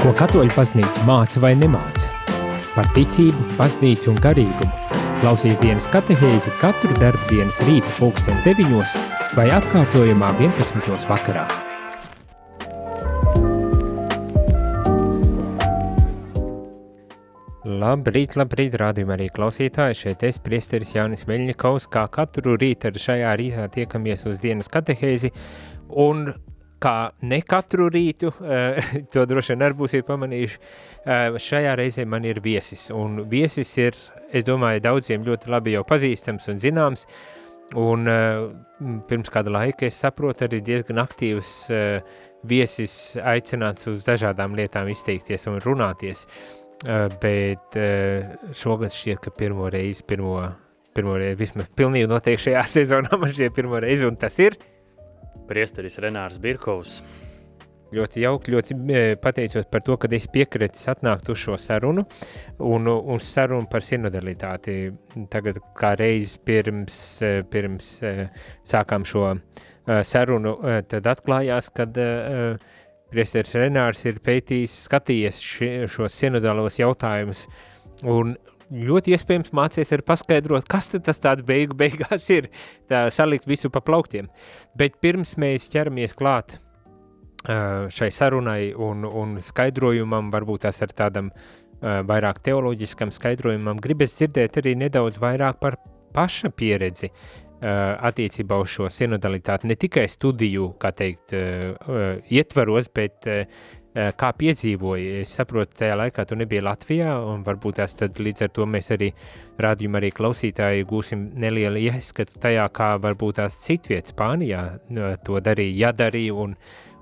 Ko katoļu paznīca māca vai nemāca? Par ticību, paznīcu un garīgumu. Klausies dienas katehēzi katru darbu dienas rītu pulksten 9 vai atkārtojumā 11. vakarā. Labrīt, labrīt, rādījumā arī klausītāji. Šeit es, priesteris Jānis Meļņikovs, kā katru rītu ar šajā rītā tiekamies uz dienas katehēzi un kā ne katru rītu, uh, to droši vien arī būsiet pamanījuši, uh, šajā reizē man ir viesis, un viesis ir, es domāju, daudziem ļoti labi jau pazīstams un zināms, un uh, pirms kāda laika es saprotu arī diezgan aktīvs viesis aicināts uz dažādām lietām izteikties un runāties, bet šogad šķiet, ka pirmo reizi, pirmo, pirmo reizi, vismaz pilnīgi noteikti šajā sezonā man šķiet pirmo reizi, un tas ir – priesteris Renārs Birkovs. Ļoti jauki, ļoti e, pateicos par to, ka es piekritis atnākt uz šo sarunu un uz sarunu par sinodalitāti. Tagad kā reiz pirms, e, pirms e, sākām šo sarunu, tad atklājās, kad priesteris Renārs ir pētījis, skatījies šos sinodālos jautājumus un ļoti iespējams mācies arī paskaidrot, kas tas tāds beigu beigās ir, tā salikt visu pa plauktiem. Bet pirms mēs ķeramies klāt šai sarunai un, un skaidrojumam, varbūt tas ar tādam vairāk teoloģiskam skaidrojumam, gribas dzirdēt arī nedaudz vairāk par paša pieredzi attiecībā uz šo sinodalitāti, ne tikai studiju, kā teikt, ietvaros, bet kā piedzīvoji. Es saprotu, tajā laikā tu nebija Latvijā, un varbūt tās līdz ar to mēs arī rādījumā arī klausītāji gūsim nelielu ieskatu tajā, kā varbūt tās citviet Spānijā to darīja, ja darīja, un,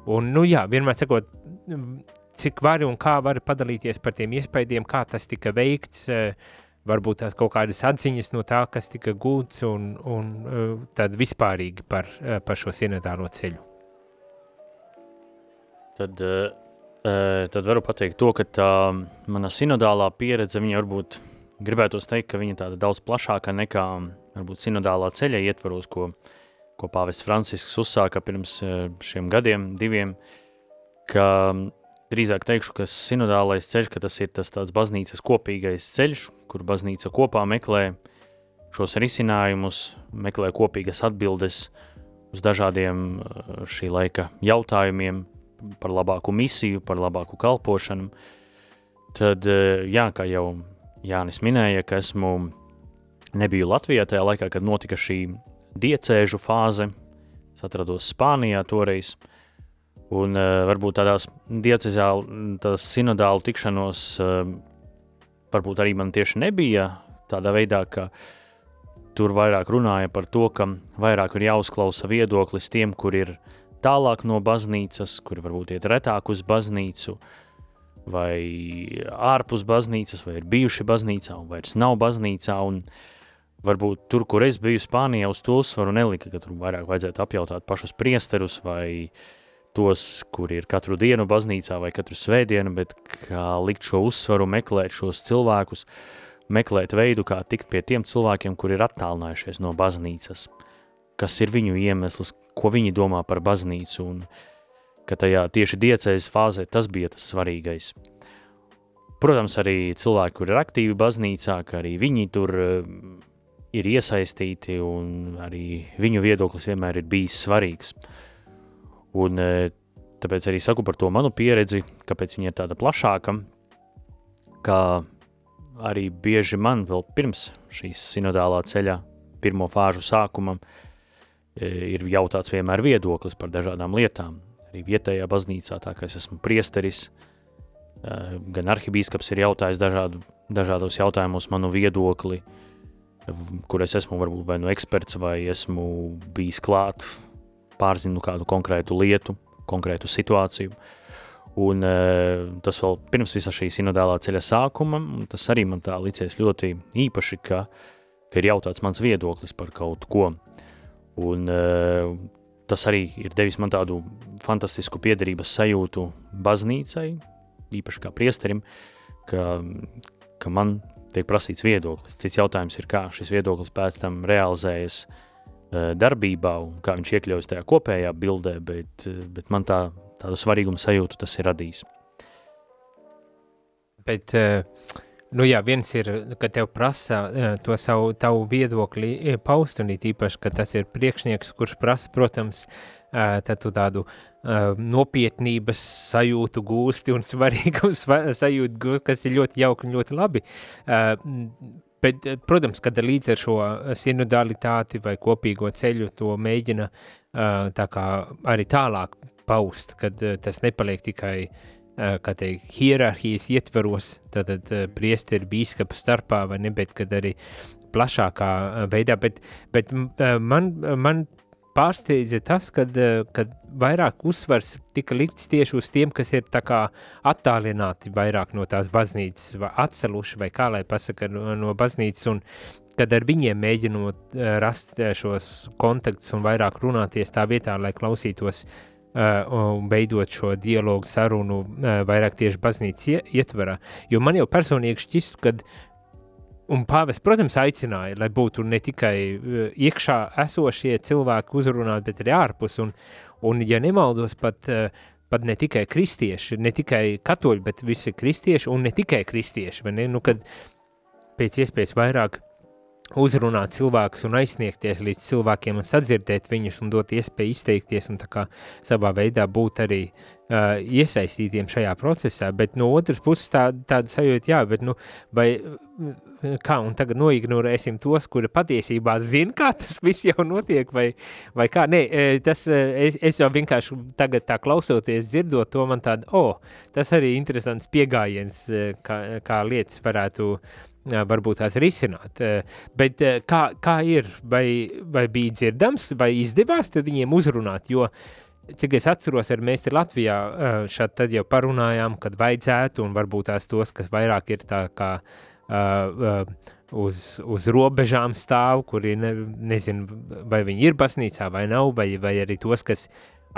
un, nu jā, vienmēr sakot, cik vari un kā vari padalīties par tiem iespaidiem, kā tas tika veikts, eh, varbūt tās kaut kādas atziņas no tā, kas tika gūts, un, un eh, tad vispārīgi par, par šo sinodālo ceļu. Tad uh tad varu pateikt to, ka tā mana sinodālā pieredze, viņa varbūt gribētos teikt, ka viņa tāda daudz plašāka nekā varbūt sinodālā ceļa ietvaros, ko, ko pāvests Francisks uzsāka pirms šiem gadiem, diviem, ka drīzāk teikšu, ka sinodālais ceļš, ka tas ir tas tāds baznīcas kopīgais ceļš, kur baznīca kopā meklē šos risinājumus, meklē kopīgas atbildes uz dažādiem šī laika jautājumiem, par labāku misiju, par labāku kalpošanu, tad, eh, jā, kā jau Jānis minēja, ka esmu nebiju Latvijā tajā laikā, kad notika šī diecēžu fāze, es atrados Spānijā toreiz, un uh, varbūt tādās diecezāli, tādās sinodālu tikšanos, uh, varbūt arī man tieši nebija tādā veidā, ka tur vairāk runāja par to, ka vairāk ir jāuzklausa viedoklis tiem, kur ir uh, tālāk no baznīcas, kuri varbūt iet retāk uz baznīcu, vai ārpus baznīcas, vai ir bijuši baznīcā un vairs nav baznīcā, un varbūt tur, kur es biju Spānijā, uz to uzsvaru nelika, ka tur vairāk vajadzētu apjautāt pašus priesterus vai tos, kur ir katru dienu baznīcā vai katru svētdienu, bet kā likt šo uzsvaru, meklēt šos cilvēkus, meklēt veidu, kā tikt pie tiem cilvēkiem, kur ir attālinājušies no baznīcas, kas ir viņu iemesls, ko viņi domā par baznīcu, un ka tajā tieši diecēs fāzē tas bija tas svarīgais. Protams, arī cilvēki, kur ir aktīvi baznīcā, ka arī viņi tur uh, ir iesaistīti, un arī viņu viedoklis vienmēr ir bijis svarīgs. Un uh, tāpēc arī saku par to manu pieredzi, kāpēc viņa ir tāda plašāka, ka arī bieži man vēl pirms šīs sinodālā ceļa pirmo fāžu sākumam uh, ir jautāts vienmēr viedoklis par dažādām lietām. Arī vietējā baznīcā, tā kā es esmu priesteris, e, gan arhibīskaps ir jautājis dažādu, dažādos jautājumos manu viedokli, kur es esmu varbūt vai nu eksperts, vai esmu bijis klāt, pārzinu kādu konkrētu lietu, konkrētu situāciju. Un uh, tas vēl pirms visa šī sinodālā ceļa sākuma, tas arī man tā licies ļoti īpaši, ka, ka ir jautāts mans viedoklis par kaut ko. Un uh, tas arī ir devis man tādu fantastisku piederības sajūtu baznīcai, īpaši kā priesterim, ka, ka man tiek prasīts viedoklis. Cits jautājums ir, kā šis viedoklis pēc tam realizējas uh, darbībā un kā viņš iekļaujas tajā kopējā bildē, bet, uh, bet man tā, tādu svarīgumu sajūtu tas ir radījis. bet, nu jā, viens ir, ka tev prasa to savu, tavu viedokli paust, un it īpaši, ka tas ir priekšnieks, kurš prasa, protams, tad tu tādu nopietnības sajūtu gūsti un svarīgu sajūtu gūsti, kas ir ļoti jauki un ļoti labi. Bet, protams, kad līdz ar šo sinodalitāti vai kopīgo ceļu to mēģina tā kā arī tālāk paust, kad tas nepaliek tikai uh, Eh, kā teikt, hierarhijas ietveros, tātad eh, priesteri bīskapu starpā, vai ne, bet kad arī plašākā eh, veidā, bet, bet man, man pārsteidza tas, kad, kad vairāk uzsvars tika likts tieši uz tiem, kas ir tā kā attālināti vairāk no tās baznīcas, vai atceluši, vai kā lai pasaka, no, no baznīcas, un kad ar viņiem mēģinot rast šos kontaktus un vairāk runāties tā vietā, lai klausītos Uh, un veidot šo dialogu, sarunu uh, vairāk tieši baznīcas ietverā. Jo man jau personīgi šķist, ka Un pāvests, protams, aicināja, lai būtu ne tikai uh, iekšā esošie cilvēki uzrunāti, bet arī ārpus. Un, un ja nemaldos, pat, pat ne tikai kristieši, ne tikai katoļi, bet visi kristieši un ne tikai kristieši. Ne? Nu, kad pēc iespējas vairāk uzrunāt cilvēkus un aizsniegties līdz cilvēkiem un sadzirdēt viņus un dot iespēju izteikties un tā kā savā veidā būt arī uh, iesaistītiem šajā procesā, bet no otras puses tā, tāda sajūta, jā, bet nu, vai kā, un tagad noignorēsim tos, kuri patiesībā zina, kā tas viss jau notiek, vai, vai kā, nē, tas, es, es jau vienkārši tagad tā klausoties, dzirdot to, man tāda, o, oh, tas arī interesants piegājiens, kā, kā lietas varētu varbūt tās risināt. Bet kā, kā ir, vai, vai bija dzirdams, vai izdevās viņiem uzrunāt, jo cik es atceros, ar mēs te Latvijā šad tad jau parunājām, kad vajadzētu, un varbūt tās tos, kas vairāk ir tā kā uh, uz, uz robežām stāv, kuri ne, nezinu, vai viņi ir baznīcā vai nav, vai, vai arī tos, kas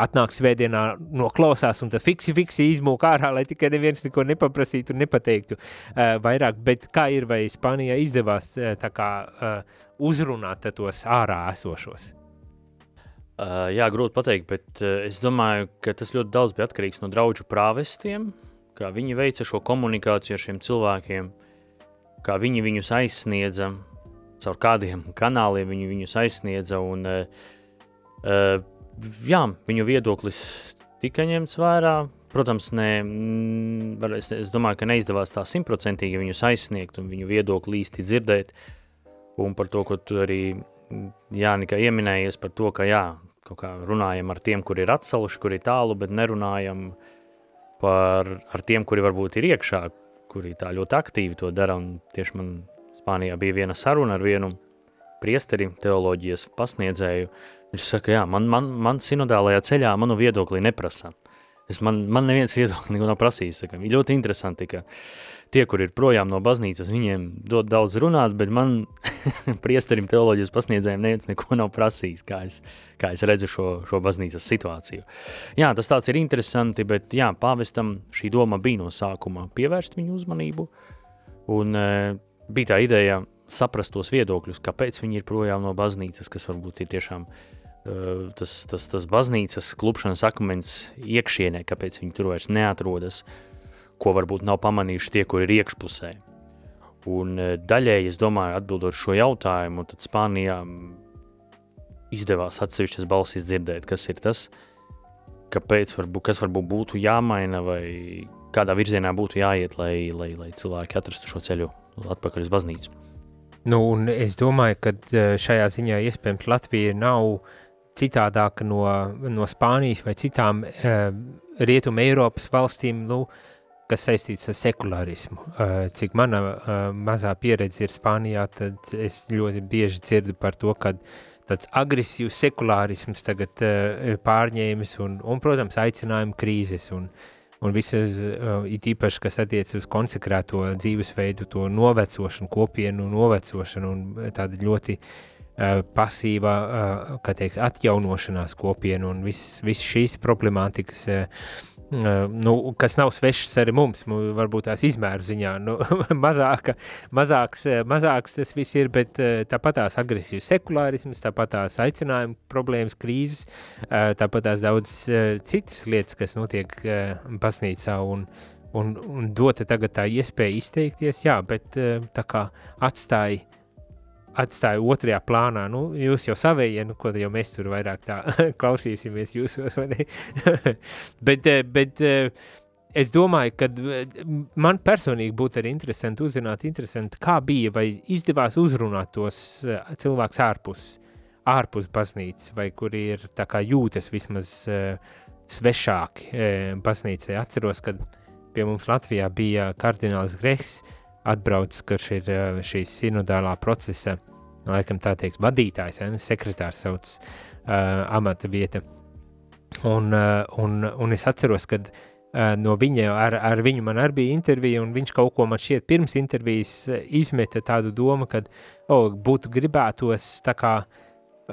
atnāk svētdienā, noklausās un tad fiksi, fiksi izmūk ārā, lai tikai neviens neko nepaprasītu un nepateiktu uh, vairāk. Bet kā ir, vai Spānijā izdevās uh, tā kā uh, uzrunāt tos ārā esošos? Uh, jā, grūti pateikt, bet uh, es domāju, ka tas ļoti daudz bija atkarīgs no draugu prāvestiem, kā viņi veica šo komunikāciju ar šiem cilvēkiem, kā viņi viņus aizsniedza, caur kādiem kanāliem viņi viņus aizsniedza. Un, uh, uh, jā, viņu viedoklis tika ņemts vērā. Protams, ne, es, es domāju, ka neizdevās tā simtprocentīgi viņus aizsniegt un viņu viedokli īsti dzirdēt. Un par to, ko tu arī Jānika ieminējies par to, ka jā, kaut kā runājam ar tiem, kuri ir atsaluši, kuri ir tālu, bet nerunājam par ar tiem, kuri varbūt ir iekšā, kuri tā ļoti aktīvi to dara. Un tieši man Spānijā bija viena saruna ar vienu priesteri, teoloģijas pasniedzēju, Viņš saka, jā, man, man, man sinodālajā ceļā manu viedokli neprasa. Es man, man neviens viedokli nav prasījis. Saka. Ļoti interesanti, ka tie, kur ir projām no baznīcas, viņiem dod daudz runāt, bet man, priesterim, teoloģijas pasniedzējiem, neviens neko nav prasījis, kā es, kā es redzu šo, šo baznīcas situāciju. Jā, tas tāds ir interesanti, bet jā, pāvestam šī doma bija no sākuma pievērst viņu uzmanību, un e, bija tā ideja saprast tos viedokļus, kāpēc viņi ir projām no baznīcas, kas varbūt ir tiešām uh, tas, tas, tas baznīcas klupšanas akmens iekšienē, kāpēc viņi tur vairs neatrodas, ko varbūt nav pamanījuši tie, kur ir iekšpusē. Un daļēji, es domāju, atbildot šo jautājumu, tad Spānijā izdevās atsevišķas balsis dzirdēt, kas ir tas, kāpēc varbūt, kas varbūt būtu jāmaina vai kādā virzienā būtu jāiet, lai, lai, lai cilvēki atrastu šo ceļu atpakaļ uz baznīcu. Nu, un es domāju, ka šajā ziņā iespējams Latvija nav uh, citādāka no, no Spānijas vai citām uh, Rietumu Eiropas valstīm, nu, kas saistīts ar sekulārismu. Uh, cik mana uh, mazā pieredze ir Spānijā, tad es ļoti bieži dzirdu par to, ka tāds agresīvs sekulārisms tagad uh, ir pārņēmis un, un, protams, aicinājuma krīzes un, un visas, uh, it īpaši, kas attiec uz konsekrēto dzīvesveidu, to novecošanu, kopienu novecošanu un tāda ļoti uh, Eh, pasīvā eh, teikt, atjaunošanās kopiena un visas vis šīs problemātikas, eh, nu, kas nav svešas arī mums, varbūt tās izmēru ziņā. Nu, mazāka, mazāks, mazāks tas viss ir, bet tāpat tās agresīvas sekulārisms, tāpat tās aicinājuma problēmas, krīzes, tāpat tās daudz citas lietas, kas notiek baznīcā un, un, un dota tagad tā iespēja izteikties, jā, bet tā kā atstāja atstāju otrajā plānā. Nu, jūs jau savējie, nu, ko jau mēs tur vairāk tā klausīsimies jūsos, vai ne? bet, bet es domāju, ka man personīgi būtu arī interesanti uzzināt, interesanti, kā bija, vai izdevās uzrunāt tos cilvēkus ārpus, ārpus baznīcas, vai kur ir tā kā jūtas vismaz svešāki baznīcai. Atceros, kad pie mums Latvijā bija kardināls Grehs, atbraucis, kurš ir eh, šīs sinodālā procesa, laikam tā teikt, vadītājs, ja, sekretārs sauc uh, amata vieta. Un, uh, un, un es atceros, kad uh, no viņa, ar, ar viņu man arī bija intervija, un viņš kaut ko man šķiet pirms intervijas izmeta tādu domu, ka, oh, būtu gribētos tā kā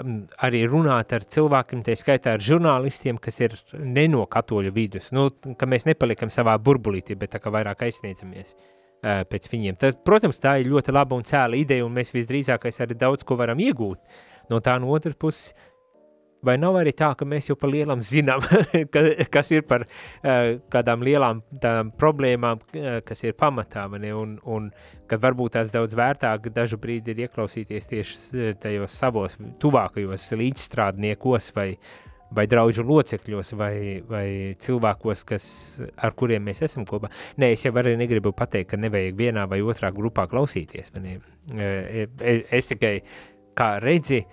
um, arī runāt ar cilvēkiem, tā skaitā ar žurnālistiem, kas ir ne no katoļu vidus, nu, ka mēs nepalikam savā burbulītī, bet tā kā vairāk aizsniedzamies. Uh, pēc viņiem. Tad, protams, tā ir ļoti laba un cēla ideja, un mēs visdrīzākais arī daudz ko varam iegūt. No tā no otras puses, vai nav arī tā, ka mēs jau par lielām zinām, kas ir par kādām lielām problēmām, kas ir pamatā, ne, un, un ka varbūt tās daudz vērtāk dažu brīdi ir ieklausīties tieši tajos savos tuvākajos līdzstrādniekos vai uh, vai draugu locekļos, vai, vai cilvēkos, kas, ar kuriem mēs esam kopā. Nē, es jau arī negribu pateikt, ka nevajag vienā vai otrā grupā klausīties. E, es tikai kā redzi,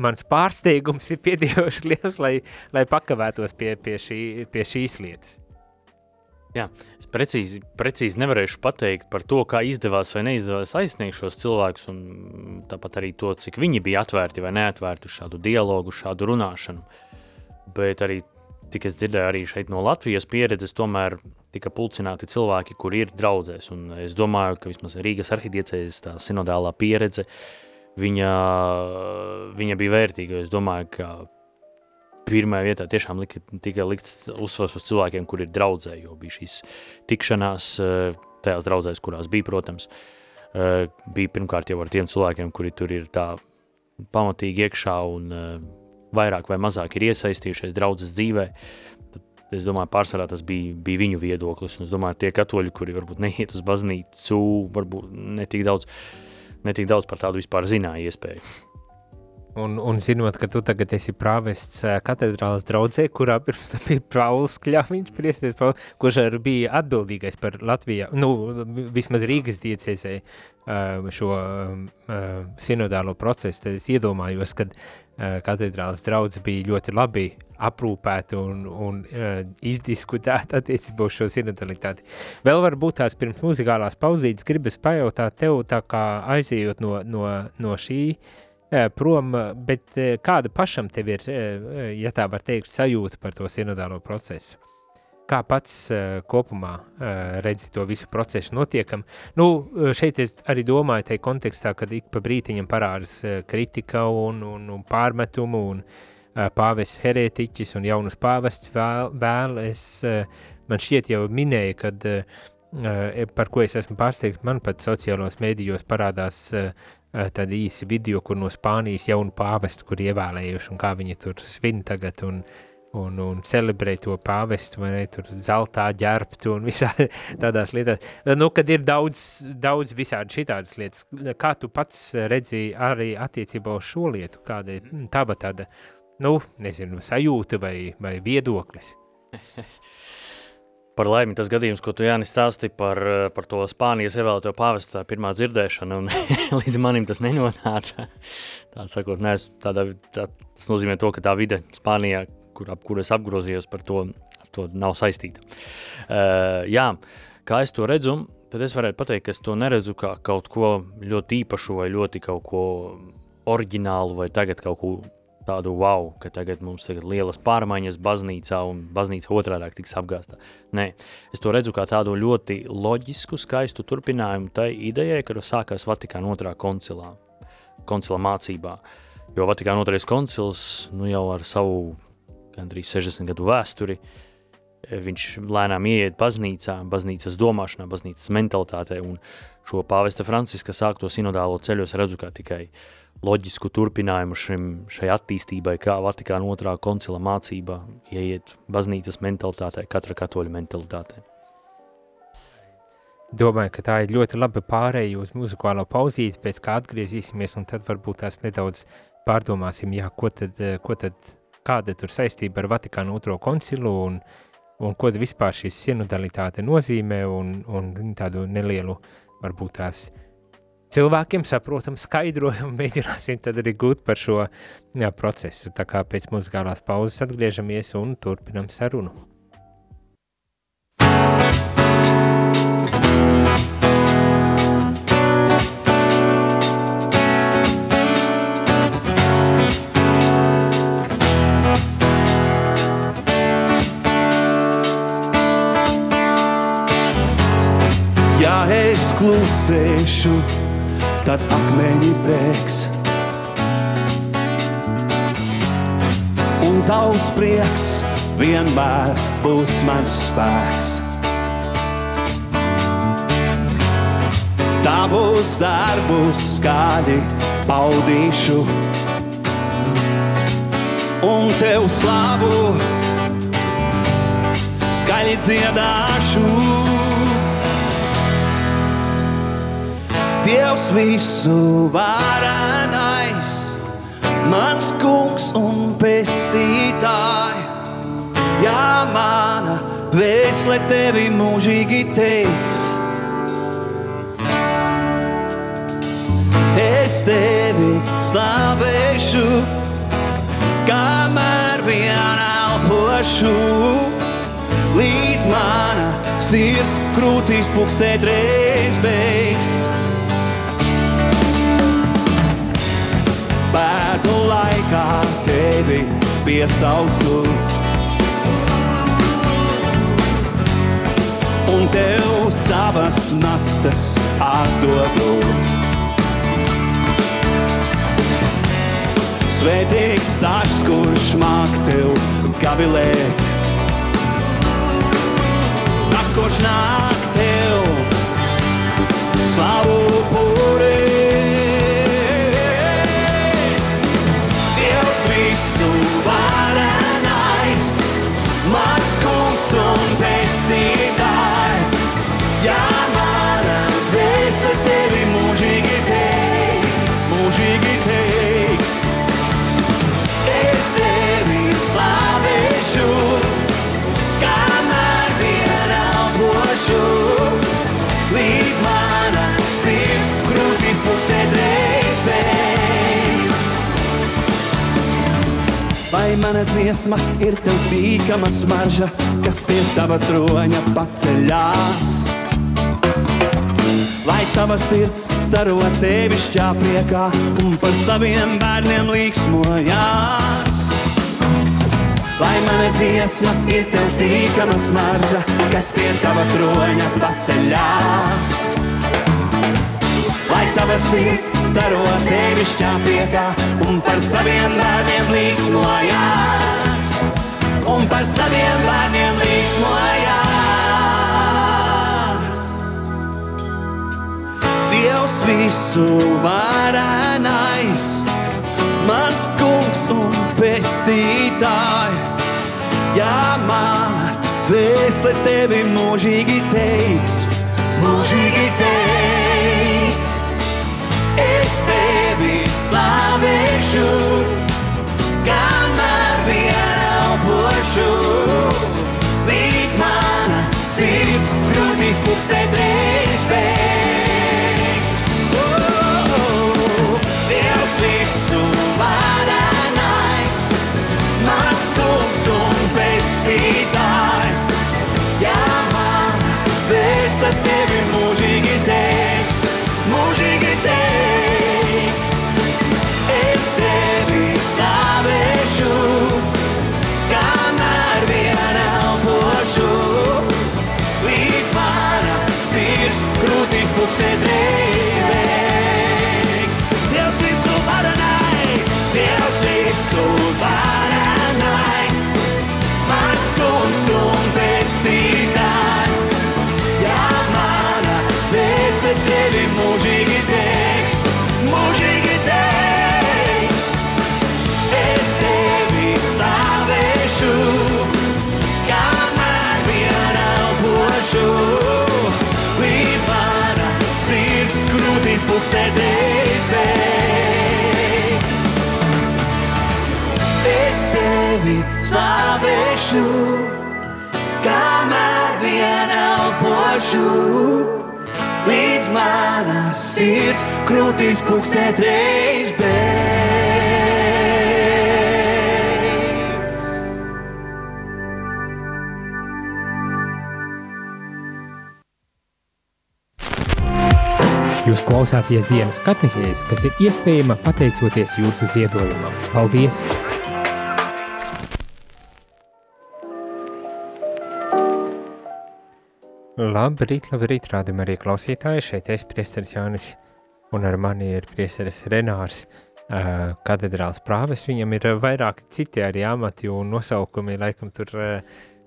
mans pārsteigums ir pietiekoši liels, lai, lai pakavētos pie, pie, šī, pie šīs lietas. Jā, es precīzi, precīzi nevarēšu pateikt par to, kā izdevās vai neizdevās aizsniegt šos cilvēkus, un tāpat arī to, cik viņi bija atvērti vai neatvērti uz šādu dialogu, šādu runāšanu. Bet arī, cik es dzirdēju, arī šeit no Latvijas pieredzes, tomēr tika pulcināti cilvēki, kur ir draudzēs. Un es domāju, ka vismaz Rīgas arhidiecēs tā sinodālā pieredze, viņa, viņa bija vērtīga. Es domāju, ka pirmajā vietā tiešām lika, tika likts uzsvars uz cilvēkiem, kur ir draudzē, jo bija šīs tikšanās eh, tajās draudzēs, kurās bija, protams, eh, bija pirmkārt jau ar tiem cilvēkiem, kuri tur ir tā pamatīgi iekšā un eh, vairāk vai mazāk ir iesaistījušies draudzes dzīvē, es domāju, pārsvarā tas bija, bija viņu viedoklis, un es domāju, tie katoļi, kuri varbūt neiet uz baznīcu, varbūt netik daudz, netik daudz par tādu vispār zināja iespēju. Un, un zinot, ka tu tagad esi prāvests katedrālas draudzē, kurā pirms tam bija Pauls Kļāviņš, priesties, kurš arī bija atbildīgais par Latvijā, nu, vismaz Rīgas diecēzē šo sinodālo procesu, tad es iedomājos, kad katedrālas draudze bija ļoti labi aprūpēta un, un izdiskutēta attiecībā uz šo sinodalitāti. Vēl varbūt tās pirms muzikālās pauzītes gribas pajautāt tev tā kā aizējot no, no, no šī uh, prom, bet kāda pašam tev ir, ja tā var teikt, sajūta par to sinodālo procesu? Kā pats kopumā redzi to visu procesu notiekam? Nu, šeit es arī domāju tajā kontekstā, kad ik pa brītiņam parādas kritika un, un, un pārmetumu un pāvests herētiķis un jaunus pāvests vēl, vēl. Es, man šķiet jau minēja, kad par ko es esmu pārsteigts, man pat sociālos mēdījos parādās tādi īsi video, kur no Spānijas jaunu pāvestu, kur ievēlējuši un kā viņi tur svin tagad un, un, un celebrē to pāvestu, vai ne, tur zeltā ģērbtu un visā tādās lietās. Nu, kad ir daudz, daudz visādi šitādas lietas, kā tu pats redzi arī attiecībā uz šo lietu, kāda ir tava tāda, nu, nezinu, sajūta vai, vai viedoklis? Par laimi tas gadījums, ko tu Jānis stāsti par, par to Spānijas ievēlēto pāvestu, tā pirmā dzirdēšana, un līdz manim tas nenonāca. Tā sakot, nes, tādā, tā, tas nozīmē to, ka tā vide Spānijā, kur, ap kur es apgrozījos par to, ar to nav saistīta. Uh, jā, kā es to redzu, tad es varētu pateikt, ka es to neredzu kā kaut ko ļoti īpašu vai ļoti kaut ko oriģinālu vai tagad kaut ko tādu wow, ka tagad mums ir lielas pārmaiņas baznīcā un baznīca otrādi tiks apgāzta. Nē, es to redzu kā tādu ļoti loģisku, skaistu turpinājumu tai idejai, kad sākās Vatikāna otrā koncilā, koncila mācībā. Jo Vatikāna otrais koncils nu jau ar savu gandrīz 60 gadu vēsturi, viņš lēnām ieiet baznīcā, baznīcas domāšanā, baznīcas mentalitātē, un šo pāvesta Franciska sākto sinodālo ceļos redzu kā tikai uh, loģisku turpinājumu šim, šai attīstībai, kā Vatikāna otrā koncila mācība ieiet baznīcas mentalitātē, katra katoļa mentalitātē. domāju, ka tā ir ļoti laba pārēja uz muzikālo pauzīti, pēc kā atgriezīsimies, un tad varbūt tās nedaudz pārdomāsim, jā, ko tad, ko tad kāda tur saistība ar Vatikānu otro koncilu un, un ko vispār šī sinodalitāte nozīmē un, un tādu nelielu, varbūt tās cilvēkiem saprotam skaidrojumu, mēģināsim tad arī gūt par šo jā, procesu. Tā kā pēc muzikālās pauzes atgriežamies un turpinam sarunu. Klusēšu, tad akmeņi bēgs. Un tavs prieks vienmēr būs mans spēks. Tavus darbus skaļi paudīšu, un tev slavu skaļi dziedāšu. Dievs visu varenais, mans kungs un pestītāji. Jā, mana dvēsele tevi mūžīgi teiks. Es tevi slavēšu, kamēr vien elpošu, līdz mana sirds krūtīs pukstēt reiz beigas. Bēdu laikā tevi piesaucu. Un tev savas nastas atdodu. Svētīgs tas, kurš māk tev gavilēt. Tas, kurš nāk tev slavu pūrēt. Mana dziesma ir tev tīkama smarža, kas pie tava troņa paceļās? Lai tava sirds staro tevi šķāpriekā un par saviem bērniem līksmojās. Lai mana dziesma ir tev tīkama smarža, kas pie tava troņa paceļās tava sirds staro tevi šķāpiekā un par saviem bērniem līksmojās. Un par saviem bērniem līksmojās. Dievs visu varenais, mans kungs un pestītāji, jā, man vēsle tevi mūžīgi teiks, mūžīgi teiks tevi slavēšu, kamēr vien elpošu. Līdz mana sirds grūtīs pukstēt reiz beigs. Dievs visu varenais, mans kungs un pestītāji. Slavēšu, kamēr vien elpošu. Līdz manas sirds krūtīs pukstēt reiz beigas. Jūs klausāties dienas katehēs, kas ir iespējama pateicoties jūsu ziedojumam. Paldies! Labrīt, labrīt, rādam arī klausītāji. Šeit es priesteris Jānis un ar mani ir priesteris Renārs, uh, katedrāls prāves. Viņam ir vairāki citi arī amati un nosaukumi, laikam tur, uh,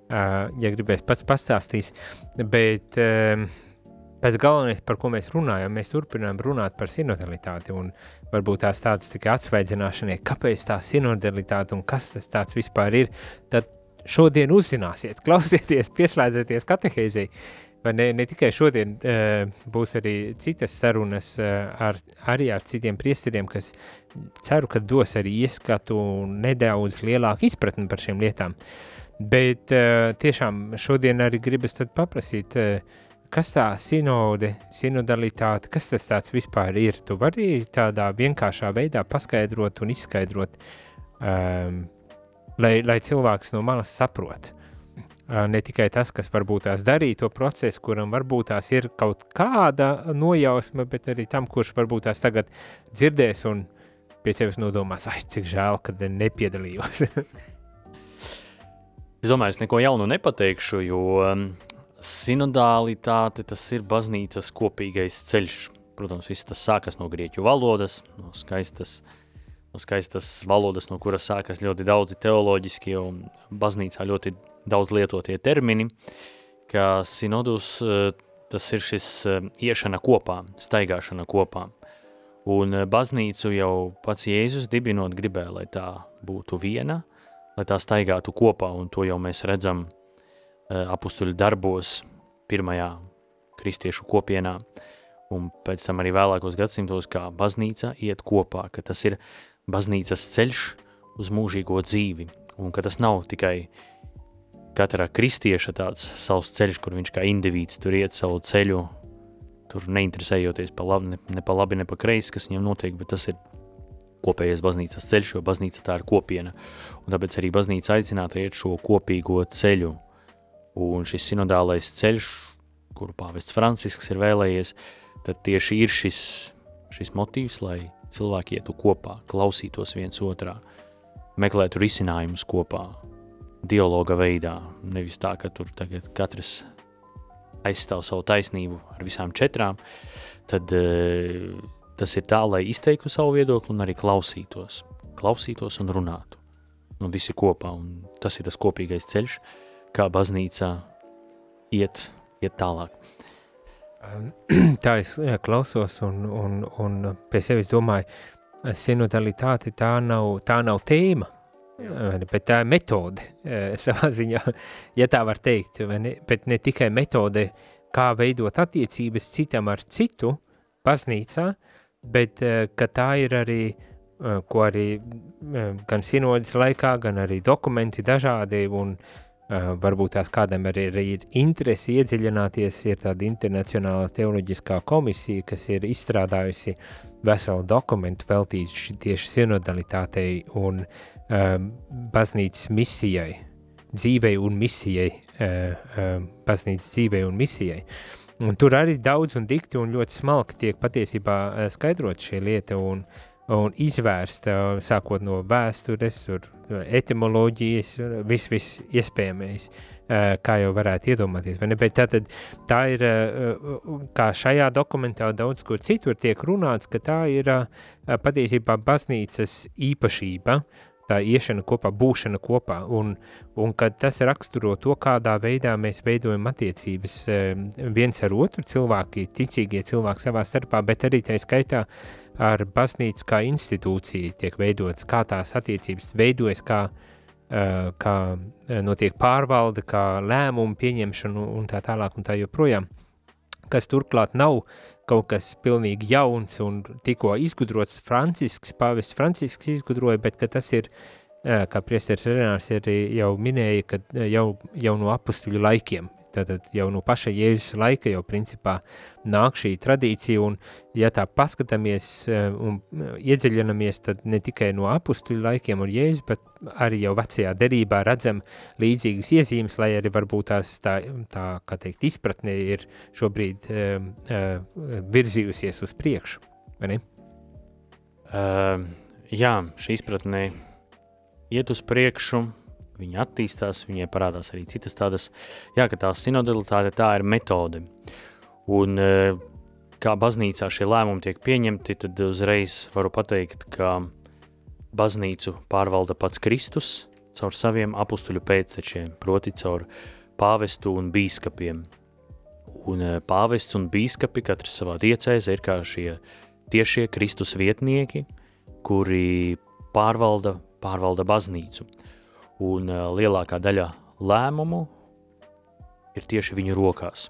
ja gribēs pats pastāstīs. Bet uh, pēc galvenais, par ko mēs runājam, mēs turpinām runāt par sinodalitāti un varbūt tās tādas tikai atsvaidzināšanai, kāpēc tā sinodalitāte un kas tas tāds vispār ir, tad šodien uzzināsiet, klausieties, pieslēdzieties katehēzei. Vai ne, ne tikai šodien uh, būs arī citas sarunas uh, ar, arī ar citiem priesteriem, kas ceru, ka dos arī ieskatu nedaudz lielāku izpratni par šiem lietām. Bet uh, tiešām šodien arī gribas tad paprasīt, uh, kas tā sinode, sinodalitāte, kas tas tāds vispār ir? Tu vari tādā vienkāršā veidā paskaidrot un izskaidrot um, lai, lai cilvēks no malas saprot. Ne tikai tas, kas varbūt tās darīja to procesu, kuram varbūt tās ir kaut kāda nojausma, bet arī tam, kurš varbūt tās tagad dzirdēs un pie sevis nodomās, ai, cik žēl, kad nepiedalījos. es domāju, es neko jaunu nepateikšu, jo sinodalitāte tas ir baznīcas kopīgais ceļš. Protams, viss tas sākas no grieķu valodas, no skaistas uh, skaistas valodas, no kuras sākas ļoti daudzi teoloģiskie un baznīcā ļoti daudz lietotie termini, ka sinodus eh, tas ir šis eh, iešana kopā, staigāšana kopā. Un eh, baznīcu jau pats Jēzus dibinot gribēja, lai tā būtu viena, lai tā staigātu kopā, un to jau mēs redzam apustuļu darbos pirmajā kristiešu kopienā, un pēc tam arī vēlākos gadsimtos, kā baznīca iet kopā, ka tas ir baznīcas ceļš uz mūžīgo dzīvi, un ka tas nav tikai katra kristieša tāds savs ceļš, kur viņš kā indivīds tur iet savu ceļu, tur neinteresējoties pa labi, ne, ne pa labi, ne pa kreisi, kas viņam notiek, bet tas ir kopējais baznīcas ceļš, jo baznīca tā ir kopiena, un tāpēc arī baznīca aicināta iet šo kopīgo ceļu, un šis sinodālais ceļš, kuru pāvests Francisks ir vēlējies, tad tieši ir šis, šis motīvs, lai cilvēki ietu kopā, klausītos viens otrā, meklētu risinājumus kopā, dialoga veidā, nevis tā, ka tur tagad katrs aizstāv savu taisnību ar visām četrām, tad e, tas ir tā, lai izteiktu savu viedokli un arī klausītos, klausītos un runātu, un visi kopā, un tas ir tas kopīgais ceļš, kā baznīcā iet, iet tālāk. tā es klausos un, un, un pie sevis domāju, sinodalitāte tā nav, tā nav tēma, bet tā ir metode savā ziņā, ja tā var teikt, ne? bet ne tikai metode, kā veidot attiecības citam ar citu baznīcā, bet ka tā ir arī, ko arī gan sinodas laikā, gan arī dokumenti dažādi un uh, Uh, varbūt tās kādam arī, arī ir interesi iedziļināties, ir tāda internacionāla teoloģiskā komisija, kas ir izstrādājusi veselu dokumentu veltītu tieši sinodalitātei un um, baznīcas misijai, dzīvei un misijai, uh, um, baznīcas dzīvei un misijai. Un tur arī daudz un dikti un ļoti smalki tiek patiesībā uh, skaidrot šī lieta un uh, un izvērst, sākot no vēstures, etimoloģijas, viss, viss iespējamais, kā jau varētu iedomāties. Bet tātad, tā ir, kā šajā dokumentā daudz kur citur tiek runāts, ka tā ir patiesībā baznīcas īpašība, tā iešana kopā, būšana kopā, un, un kad tas raksturo to, kādā veidā mēs veidojam attiecības viens ar otru, cilvēki, ticīgie cilvēki savā starpā, bet arī tā skaitā ar baznīcu kā institūciju tiek veidotas, kā tās attiecības veidojas, kā, kā notiek pārvalde, kā lēmumu pieņemšana un tā tālāk un tā joprojām. Kas turklāt nav kaut kas pilnīgi jauns un tikko izgudrots Francisks, pāvests Francisks izgudroja, bet tas ir kā priesteris Renārs arī jau minēja, ka jau, jau no apustuļu laikiem Tātad jau no paša Jēzus laika jau principā nāk šī tradīcija, un ja tā paskatāmies eh, un eh, iedziļinamies, tad ne tikai no apustuļu laikiem un Jēzus, bet arī jau vecajā derībā redzam līdzīgas iezīmes, lai arī varbūt tās tā, tā kā teikt, izpratne ir šobrīd uh, uh, virzījusies uz priekšu, vai ne? Uh, jā, šī izpratne iet uz priekšu, viņa attīstās, viņai parādās arī citas tādas, jā, ka tā sinodalitāte tā ir metode. Un e, kā baznīcā šie lēmumi tiek pieņemti, tad uzreiz varu pateikt, ka baznīcu pārvalda pats Kristus caur saviem apustuļu pēctečiem, proti caur pāvestu un bīskapiem. Un e, pāvests un bīskapi katrs savā diecēzē ir kā šie tiešie Kristus vietnieki, kuri pārvalda, pārvalda baznīcu un uh, lielākā daļa lēmumu ir tieši viņu rokās.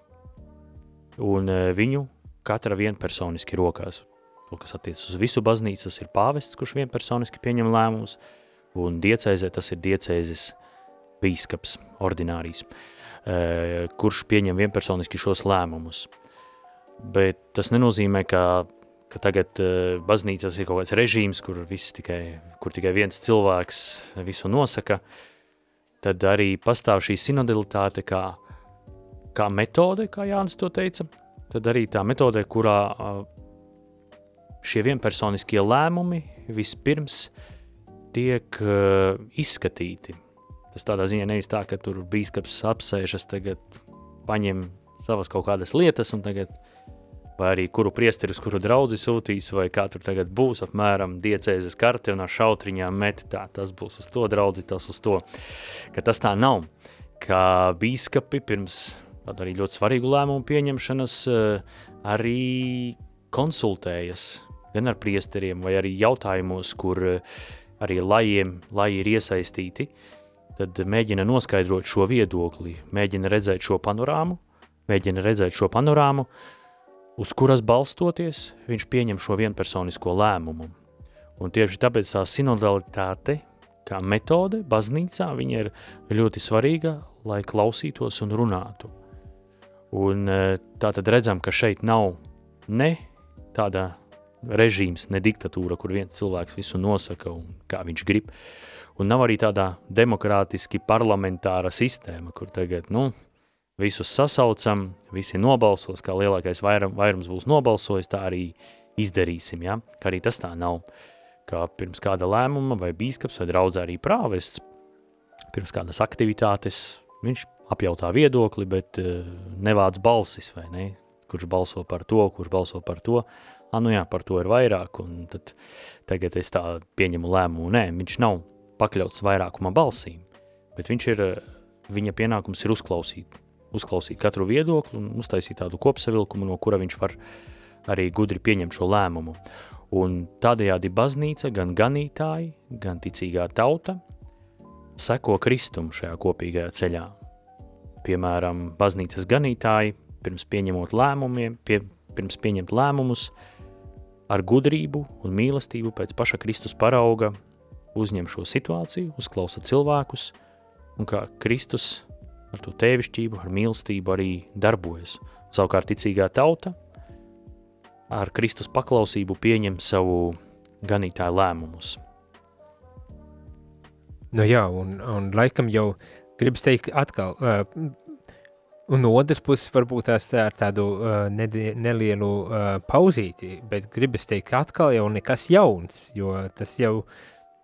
Un uh, viņu katra vienpersoniski rokās. To, kas attiecas uz visu baznīcu, tas ir pāvests, kurš vienpersoniski pieņem lēmumus, un diecēzē tas ir diecēzes bīskaps, ordinārijas, uh, kurš pieņem vienpersoniski šos lēmumus. Bet tas nenozīmē, ka ka tagad uh, baznīcās ir kaut kāds režīms, kur, tikai, kur tikai viens cilvēks visu nosaka, tad arī pastāv šī sinodalitāte kā, kā metode, kā Jānis to teica, tad arī tā metode, kurā uh, šie vienpersoniskie lēmumi vispirms tiek uh, izskatīti. Tas tādā ziņā nevis tā, ka tur bīskaps apsēžas, tagad paņem savas kaut kādas lietas un tagad uh, vai arī kuru priesteri uz kuru draudzi sūtīs, vai kā tur tagad būs, apmēram diecēzes karte un ar šautriņām met tā, tas būs uz to draudzi, tas uz to, ka tas tā nav, ka bīskapi pirms tādu arī ļoti svarīgu lēmumu pieņemšanas eh, arī konsultējas gan ar priesteriem, vai arī jautājumos, kur eh, arī lajiem, laji ir iesaistīti, tad mēģina noskaidrot šo viedokli, mēģina redzēt šo panorāmu, mēģina redzēt šo panorāmu, uh, uz kuras balstoties viņš pieņem šo vienpersonisko lēmumu. Un tieši tāpēc tā sinodalitāte, kā metode baznīcā, viņa ir ļoti svarīga, lai klausītos un runātu. Un e, tā tad redzam, ka šeit nav ne tāda režīms, ne diktatūra, kur viens cilvēks visu nosaka un kā viņš grib, un nav arī tādā demokrātiski parlamentāra sistēma, kur tagad, nu, visus sasaucam, visi nobalsos, kā lielākais vairum, vairums būs nobalsojis, tā arī izdarīsim, ja? ka arī tas tā nav. Kā pirms kāda lēmuma vai bīskaps vai draudz arī prāvests, pirms kādas aktivitātes, viņš apjautā viedokli, bet uh, nevāc balsis vai ne, kurš balso par to, kurš balso par to, ah, nu jā, par to ir vairāk, un tad tagad es tā pieņemu lēmumu, nē, viņš nav pakļauts vairākuma balsīm, bet viņš ir, viņa pienākums ir uzklausīt uzklausīt katru viedokli un uztaisīt tādu kopsavilkumu, no kura viņš var arī gudri pieņemt šo lēmumu. Un tādējādi baznīca, gan ganītāji, gan ticīgā tauta seko Kristum šajā kopīgajā ceļā. Piemēram, baznīcas ganītāji pirms pieņemot lēmumiem, pie, pirms pieņemt lēmumus ar gudrību un mīlestību pēc paša Kristus parauga uzņem šo situāciju, uzklausa cilvēkus, un kā Kristus ar to tēvišķību, ar mīlestību arī darbojas. Savukārt ticīgā tauta ar Kristus paklausību pieņem savu ganītāju lēmumus. Nu jā, un, un laikam jau gribas teikt atkal, uh, un no otras puses varbūt tās tā ar tādu uh, nedi, nelielu uh, pauzīti, bet gribas teikt atkal jau nekas jauns, jo tas jau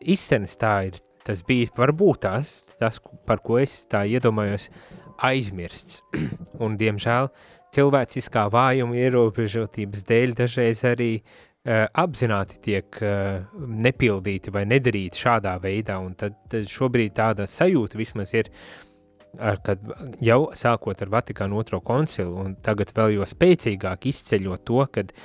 iztenis tā ir tas bija varbūt tās, tas, par ko es tā iedomājos, aizmirsts. un, diemžēl, cilvēciskā vājuma ierobežotības dēļ dažreiz arī uh, apzināti tiek uh, nepildīti vai nedarīti šādā veidā, un tad, tad šobrīd tāda sajūta vismaz ir, ar, kad jau sākot ar Vatikānu otro koncilu, un tagad vēl jo spēcīgāk izceļot to, kad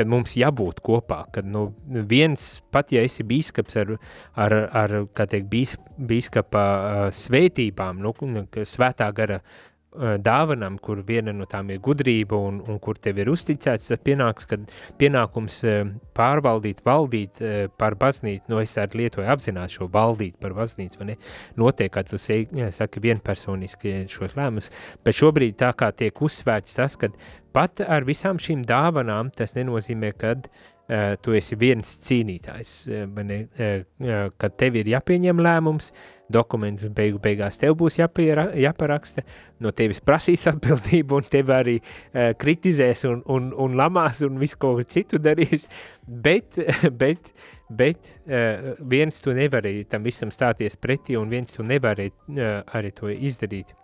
kad mums jābūt kopā, kad nu, viens, pat ja esi bīskaps ar, ar, ar kā teikt, bīs, bīskapa svētībām, nu, svētā gara dāvanām, kur viena no tām ir gudrība un, un kur tev ir uzticēts, tad pienāks, kad pienākums pārvaldīt, valdīt par baznīcu, no es arī lietoju apzināt šo valdīt par baznīcu, vai ne, notiek, kad tu saki vienpersoniski šos lēmumus, bet šobrīd tā kā tiek uzsvērts tas, ka pat ar visām šīm dāvanām tas nenozīmē, kad uh, tu esi viens cīnītājs, uh, ne, uh, kad tev ir jāpieņem lēmums, dokumentus beigu beigās tev būs jāpiera, jāparaksta, no tevis prasīs atbildību un tev arī uh, kritizēs un, un, un lamās un visu ko citu darīs, bet, bet, bet uh, viens tu nevari tam visam stāties pretī un viens tu nevari uh, arī to izdarīt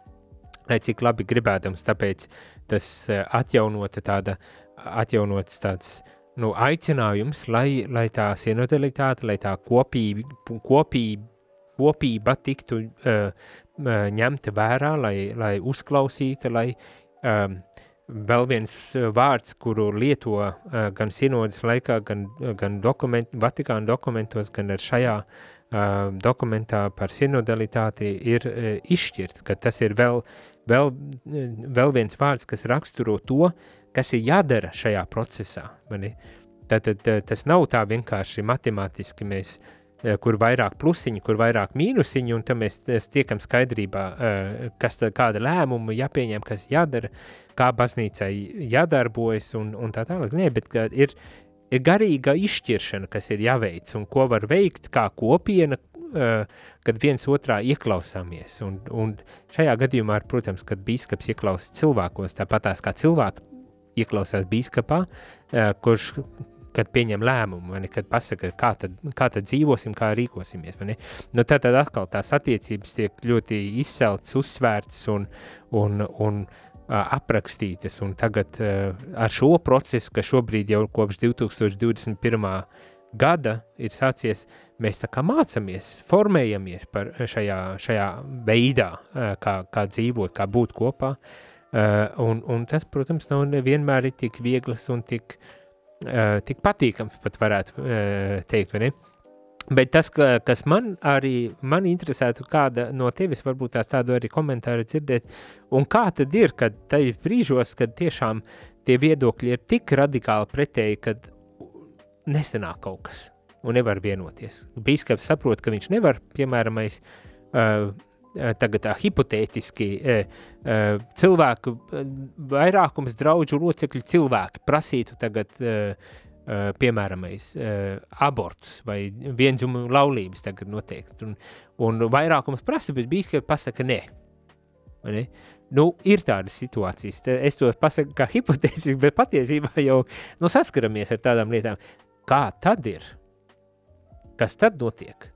cik labi gribēdams, tāpēc tas atjaunota tāda, atjaunots tāds nu, aicinājums, lai, lai tā sinodalitāte, lai tā kopība, kopība, kopība tiktu uh, ņemta vērā, lai, lai uzklausīta, lai um, vēl viens vārds, kuru lieto uh, gan sinodas laikā, gan, gan dokument, Vatikāna dokumentos, gan ar šajā uh, dokumentā par sinodalitāti ir uh, izšķirts, ka tas ir vēl, vēl, vēl viens vārds, kas raksturo to, kas ir jādara šajā procesā. Tātad tas nav tā vienkārši matemātiski mēs, kur vairāk plusiņu, kur vairāk mīnusiņu, un tad mēs tiekam skaidrībā, kas tad kāda lēmuma jāpieņem, kas jādara, kā baznīcai jādarbojas un, un tā tālāk. Nē, bet ir, ir garīga izšķiršana, kas ir jāveic un ko var veikt kā kopiena, kad viens otrā ieklausāmies. Un, un šajā gadījumā, protams, kad bīskaps ieklausās cilvēkos, tāpatās kā cilvēki ieklausās bīskapā, kurš kad pieņem lēmumu, ne, kad pasaka, kā tad, kā tad dzīvosim, kā rīkosimies. Nu, tad, tad atkal tās attiecības tiek ļoti izceltas, uzsvērtas un, un, un uh, aprakstītas. Un tagad uh, ar šo procesu, kas šobrīd jau kopš 2021. gada ir sācies, mēs tā kā mācāmies, formējamies par šajā, šajā veidā, uh, kā, kā dzīvot, kā būt kopā. Uh, un, un tas, protams, nav vienmēr tik viegls un tik, tik patīkams, pat varētu teikt, vai ne? Bet tas, ka, kas man arī man interesētu, kāda no tevis varbūt tās tādu arī komentāru dzirdēt, un kā tad ir, kad tajos brīžos, kad tiešām tie viedokļi ir tik radikāli pretēji, kad nesenāk kaut kas un nevar vienoties. Bīskaps saprot, ka viņš nevar, piemēram, uh, Eh, tagad tā hipotētiski eh, eh, cilvēku vairākums draudžu locekļu cilvēki prasītu tagad, piemēram, abortus vai vienzumu laulības tagad noteikti. Un, un vairākums prasa, bet bīskapi pasaka nē. Ne? Nu, ir tādas situācijas, es to pasaku kā hipotētiski, bet patiesībā jau nu, saskaramies ar tādām lietām. Kā tad ir? Kas tad notiek?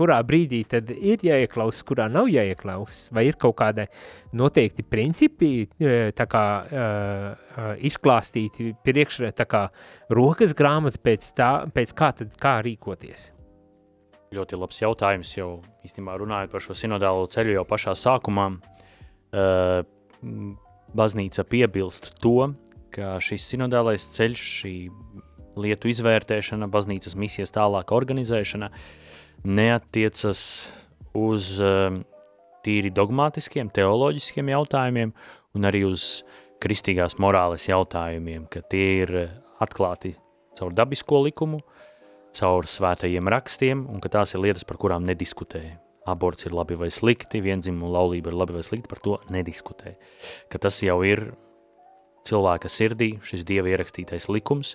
kurā brīdī tad ir jāieklausās, kurā nav jāieklausās, vai ir kaut kādi noteikti principi, e, kā uh, izklāstīti priekšā, tā kā rokas grāmata pēc tā, pēc kā tad kā rīkoties. Ļoti labs jautājums, jau īstenībā runājot par šo sinodālo ceļu jau pašā sākumā. Uh, baznīca piebilst to, ka šis sinodālais ceļš, šī lietu izvērtēšana, baznīcas misijas tālāka organizēšana, uh, neatiecas uz uh, tīri dogmatiskiem, teoloģiskiem jautājumiem un arī uz kristīgās morāles jautājumiem, ka tie ir atklāti caur dabisko likumu, caur svētajiem rakstiem un ka tās ir lietas, par kurām nediskutē. Aborts ir labi vai slikti, viendzimuma laulība ir labi vai slikti, par to nediskutē. Ka tas jau ir cilvēka sirdī, šis dieva ierakstītais likums,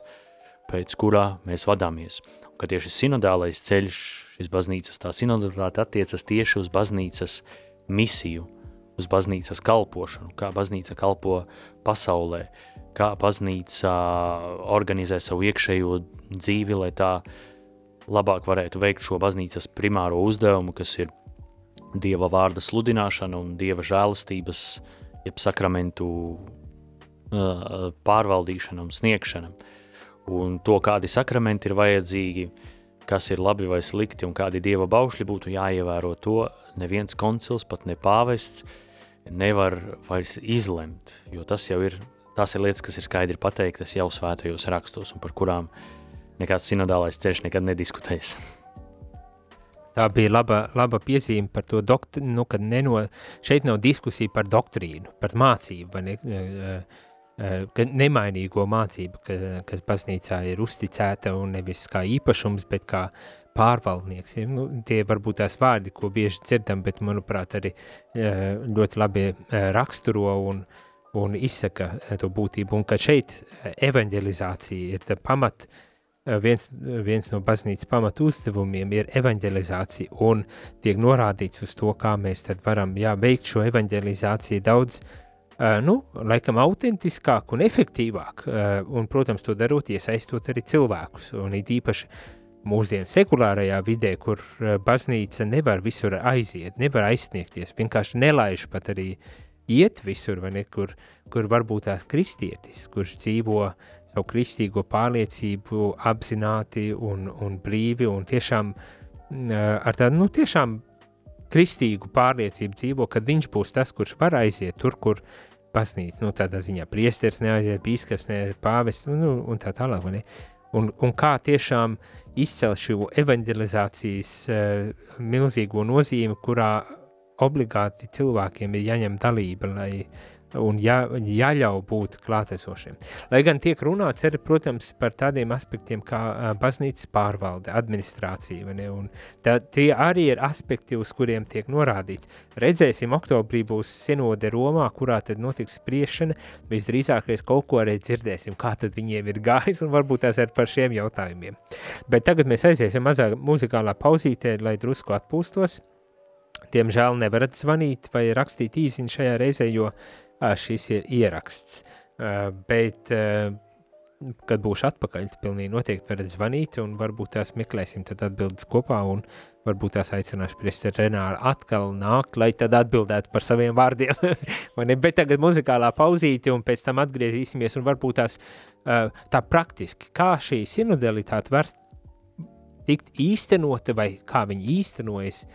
pēc kurā mēs vadāmies. Un ka tieši sinodālais ceļš šis baznīcas tā sinodalitāte attiecas tieši uz baznīcas misiju, uz baznīcas kalpošanu, kā baznīca kalpo pasaulē, kā baznīca organizē savu iekšējo dzīvi, lai tā labāk varētu veikt šo baznīcas primāro uzdevumu, kas ir Dieva vārda sludināšana un Dieva žēlastības, jeb sakramentu uh, pārvaldīšana un sniegšana. Un to, kādi sakramenti ir vajadzīgi, uh, kas ir labi vai slikti un kādi dieva baušļi būtu jāievēro, to neviens koncils, pat ne pāvests, nevar vairs izlemt, jo tas jau ir, tās ir lietas, kas ir skaidri pateiktas jau svētajos rakstos un par kurām nekāds sinodālais ceļš nekad nediskutēs. Tā bija laba, laba piezīme par to, doktri, nu, ka neno, šeit nav diskusija par doktrīnu, par mācību, ne, ka nemainīgo mācību, ka, kas baznīcā ir uzticēta un nevis kā īpašums, bet kā pārvaldnieks. Ja? Nu, tie varbūt tās vārdi, ko bieži dzirdam, bet, manuprāt, arī ļoti labi raksturo un, un izsaka to būtību, un ka šeit evanģelizācija ir pamat, viens, viens no baznīcas pamatu uzdevumiem ir evanģelizācija, un tiek norādīts uz to, kā mēs tad varam jā, veikt šo evanģelizāciju daudz, uh, nu, laikam autentiskāk un efektīvāk, uh, un, protams, to darot, iesaistot arī cilvēkus, un it īpaši mūsdienu sekulārajā vidē, kur uh, baznīca nevar visur aiziet, nevar aizsniegties, vienkārši nelaiž pat arī iet visur, vai ne, kur, kur varbūt tās kristietis, kurš dzīvo savu kristīgo pārliecību apzināti un, un brīvi un tiešām ar tādu, nu, tiešām kristīgu pārliecību dzīvo, kad viņš būs tas, kurš var aiziet tur, kur baznīca, nu, tādā ziņā priesteris neaiziet, bīskaps neaiziet, pāvests, nu, un tā tālāk, vai ne? Un, un kā tiešām izcelt šo evanģelizācijas uh, milzīgo nozīmi, kurā obligāti cilvēkiem ir jāņem dalība, lai uh, un jā, jāļauj būt klātesošiem. Lai gan tiek runāts arī, protams, par tādiem aspektiem kā baznīcas pārvalde, administrācija, ne, un tā, tie arī ir aspekti, uz kuriem tiek norādīts. Redzēsim, oktobrī būs sinode Romā, kurā tad notiks spriešana, visdrīzākais kaut ko arī dzirdēsim, kā tad viņiem ir gājis, un varbūt tās ir par šiem jautājumiem. Bet tagad mēs aiziesim mazā muzikālā pauzītē, lai drusku atpūstos, Diemžēl nevarat zvanīt vai rakstīt īsiņu šajā reizē, jo šis ir ieraksts. Bet, kad būšu atpakaļ, pilnīgi noteikti varat zvanīt un varbūt tās meklēsim atbildes kopā un varbūt tās aicināšu priesteri Renāru atkal nākt, lai tad atbildētu par saviem vārdiem. Bet tagad muzikālā pauzīte un pēc tam atgriezīsimies un varbūt tās tā praktiski, kā šī sinodalitāte var tikt īstenota vai kā viņi īstenojas,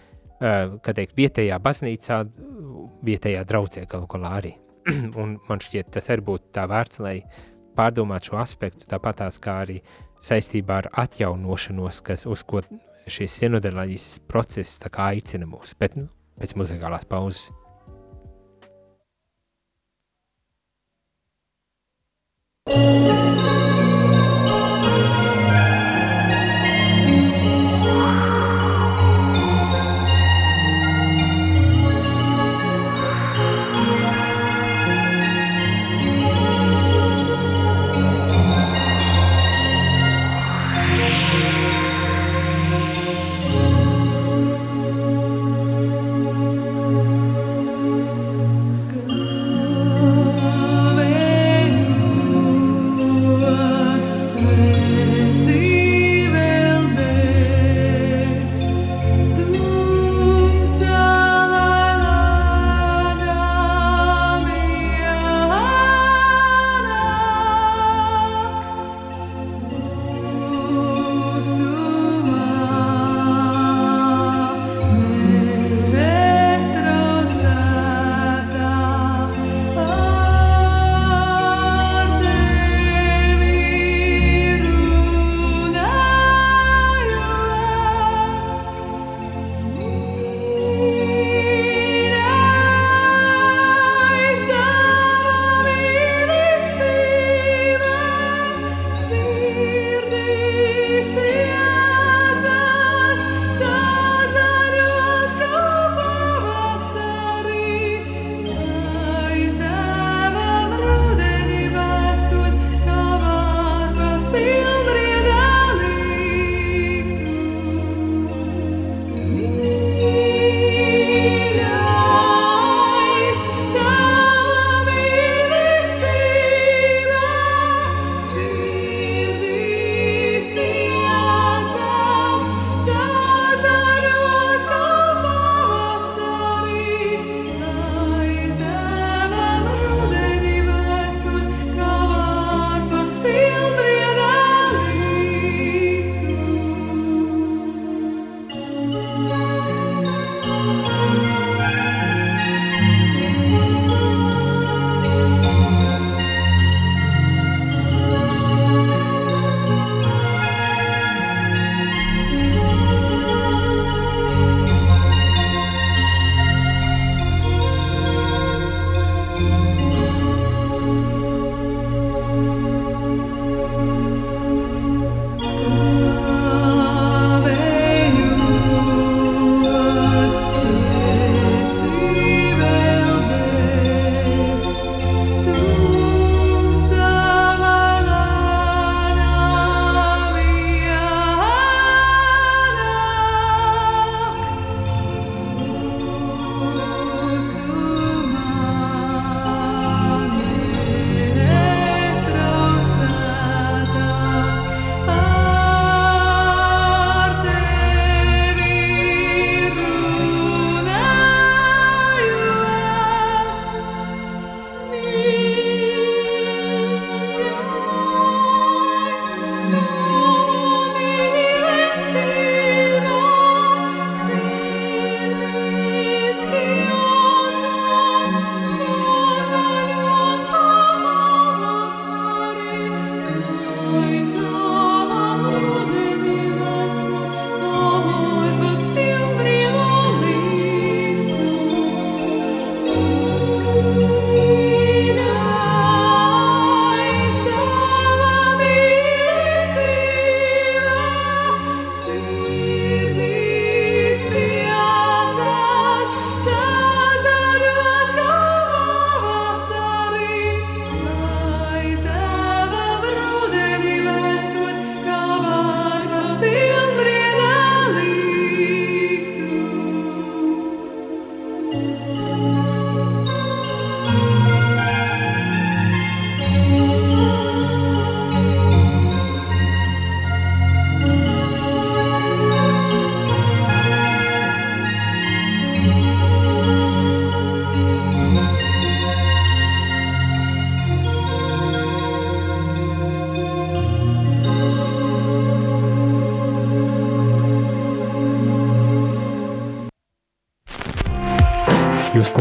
kā teikt, vietējā baznīcā, vietējā draudzē galu galā arī. un man šķiet, tas arī būtu tā vērts, lai pārdomātu šo aspektu, tāpatās kā arī saistībā ar atjaunošanos, kas uz ko šis sinodēlais process aicina mūs, bet nu, pēc muzikālās pauzes.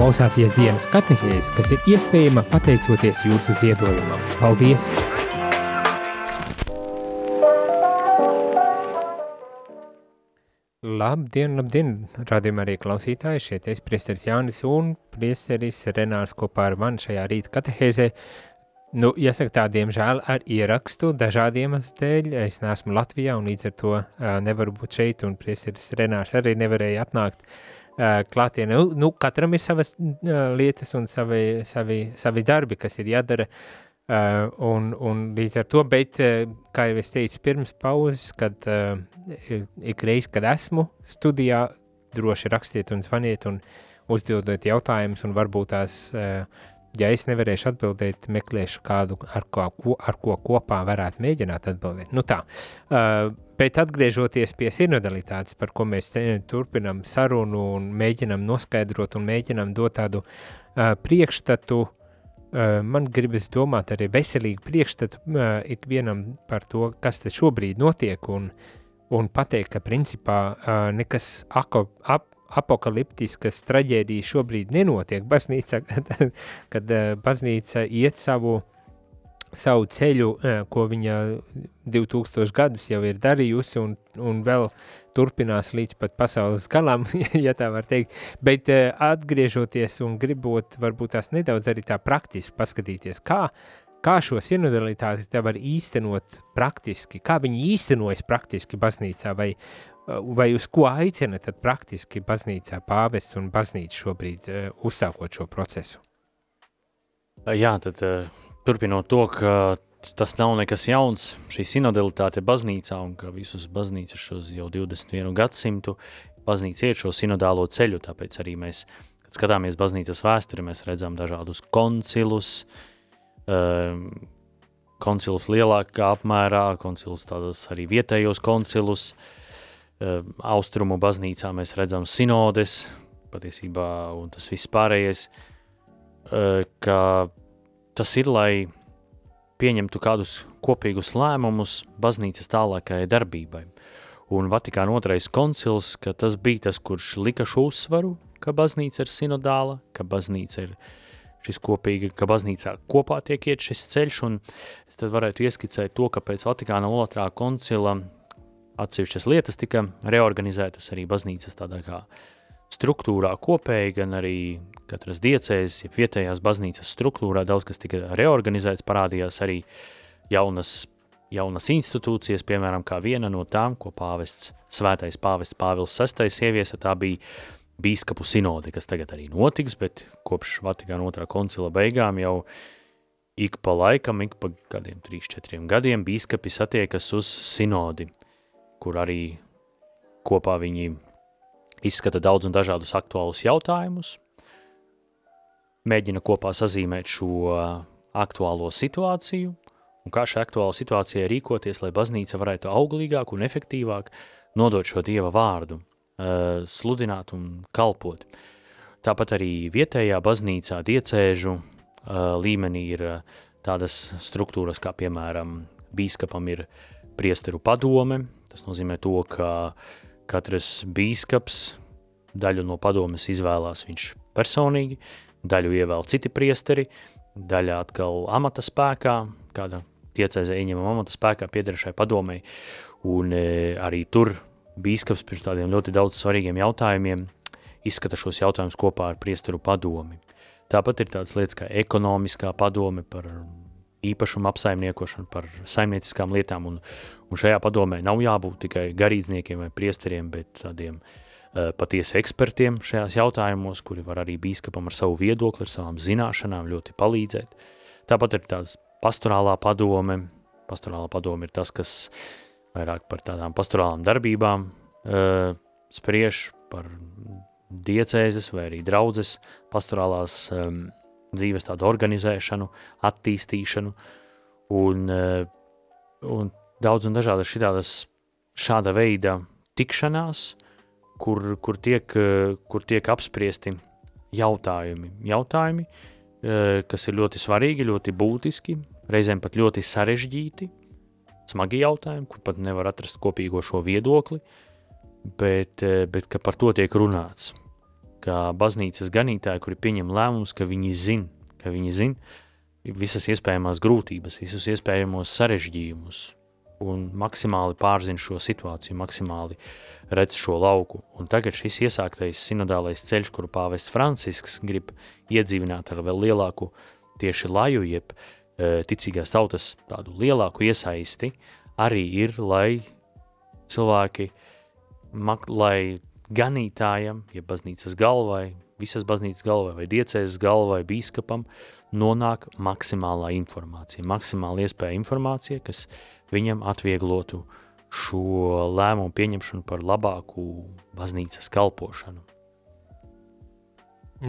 Klausāties dienas katehēs, kas ir iespējama pateicoties jūsu ziedojumam. Paldies! Labdien, labdien, radījumā arī klausītāji, šeit es priesteris Jānis un priesteris Renārs kopā ar mani šajā rīta katehēzē. Nu, jāsaka tā, diemžēl ar ierakstu dažādiem dēļ, es neesmu Latvijā un līdz ar to uh, nevaru būt šeit un priesteris Renārs arī nevarēja atnākt uh, klātienē. Nu, nu, katram ir savas lietas un savi, savi, savi darbi, kas ir jādara, un, un līdz ar to, bet, kā jau es teicu, pirms pauzes, kad ik reiz, kad esmu studijā, droši rakstiet un zvaniet un uzdodot jautājumus, un varbūt tās, ja es nevarēšu atbildēt, meklēšu kādu, ar ko, ar ko kopā varētu mēģināt atbildēt. Nu tā, uh, bet atgriežoties pie sinodalitātes, par ko mēs turpinam sarunu un mēģinam noskaidrot un mēģinam dot tādu uh, priekšstatu, uh, man gribas domāt arī veselīgu priekšstatu ikvienam par to, kas te šobrīd notiek, un, un pateikt, ka principā nekas ako, ap, apokaliptiskas traģēdijas šobrīd nenotiek. Baznīca, kad, kad baznīca iet savu uh, savu ceļu, ko viņa 2000 gadus jau ir darījusi un, un vēl turpinās līdz pat pasaules galam, ja tā var teikt. Bet atgriežoties un gribot varbūt tās nedaudz arī tā praktiski paskatīties, kā, kā šo sinodalitāti te var īstenot praktiski, kā viņi īstenojas praktiski baznīcā, vai, vai uz ko aicina tad praktiski baznīcā pāvests un baznīca šobrīd uzsākot šo procesu? Jā, tad turpinot to, ka tas nav nekas jauns, šī sinodalitāte baznīcā un ka visus baznīcas šos jau 21 gadsimtu baznīca iet šo sinodālo ceļu, tāpēc arī mēs, kad skatāmies baznīcas vēsturi, mēs redzam dažādus koncilus, um, koncilus lielākā apmērā, koncilus tādas arī vietējos koncilus, um, austrumu baznīcā mēs redzam sinodes, patiesībā, un tas viss pārējais, uh, ka tas ir, lai pieņemtu kādus kopīgus lēmumus baznīcas tālākajai darbībai. Un Vatikāna otrais koncils, ka tas bija tas, kurš lika šo uzsvaru, ka baznīca ir sinodāla, ka baznīca ir šis kopīgi, ka baznīcā kopā tiek iet šis ceļš, un tad varētu ieskicēt to, ka pēc Vatikāna otrā koncila atsevišķas lietas tika reorganizētas arī baznīcas tādā kā struktūrā kopēji, gan arī katras diecēzes, ja vietējās baznīcas struktūrā daudz kas tika reorganizēts, parādījās arī jaunas, jaunas institūcijas, piemēram, kā viena no tām, ko pāvests, svētais pāvests Pāvils VI ieviesa, tā bija bīskapu sinode, kas tagad arī notiks, bet kopš Vatikāna otrā koncila beigām jau ik pa laikam, ik pa kādiem 3-4 gadiem bīskapi satiekas uz sinodi, kur arī kopā viņi izskata daudz un dažādus aktuālus jautājumus, mēģina kopā sazīmēt šo aktuālo situāciju un kā šajā aktuālā situācijā rīkoties, lai baznīca varētu auglīgāk un efektīvāk nodot šo Dieva vārdu, uh, sludināt un kalpot. Tāpat arī vietējā baznīcā diecēžu uh, līmenī ir tādas struktūras, kā piemēram bīskapam ir priesteru padome, tas nozīmē to, ka katrs bīskaps daļu no padomes izvēlās viņš personīgi, uh, daļu ievēl citi priesteri, daļa atkal amata spēkā, kāda tiecēzē ieņemam amata spēkā piederšai padomei, un e, arī tur bīskaps pirms tādiem ļoti daudz svarīgiem jautājumiem izskata šos jautājumus kopā ar priesteru padomi. Tāpat ir tādas lietas kā ekonomiskā padome par īpašumu apsaimniekošanu, par saimnieciskām lietām, un, un šajā padomē nav jābūt tikai garīdzniekiem vai priesteriem, bet tādiem uh, patiesi ekspertiem šajās jautājumos, kuri var arī bīskapam ar savu viedokli, ar savām zināšanām ļoti palīdzēt. Tāpat ir tāds pastorālā padome. Pastorālā padome ir tas, kas vairāk par tādām pastorālām darbībām uh, spriež par diecēzes vai arī draudzes pastorālās um, dzīves tādu organizēšanu, attīstīšanu un, uh, un daudz un dažādas šitādas šāda veida tikšanās, uh, kur, kur, tiek, kur tiek apspriesti jautājumi. Jautājumi, eh, kas ir ļoti svarīgi, ļoti būtiski, reizēm pat ļoti sarežģīti, smagi jautājumi, kur pat nevar atrast kopīgo šo viedokli, bet, eh, bet par to tiek runāts. kā baznīcas ganītāji, kuri pieņem lēmumus, ka viņi zin, ka viņi zin visas iespējamās grūtības, visus iespējamos sarežģījumus un maksimāli pārzina šo situāciju, maksimāli redz šo lauku. Un tagad šis iesāktais sinodālais ceļš, kuru pāvests Francisks grib iedzīvināt ar vēl lielāku tieši laju, jeb e, ticīgās tautas tādu lielāku iesaisti, arī ir, lai cilvēki, mak, lai ganītājam, ja baznīcas galvai, visas baznīcas galvai vai diecēs galvai, bīskapam, nonāk maksimālā informācija, maksimāla iespēja informācija, kas viņam atvieglotu šo lēmumu pieņemšanu par labāku baznīcas kalpošanu.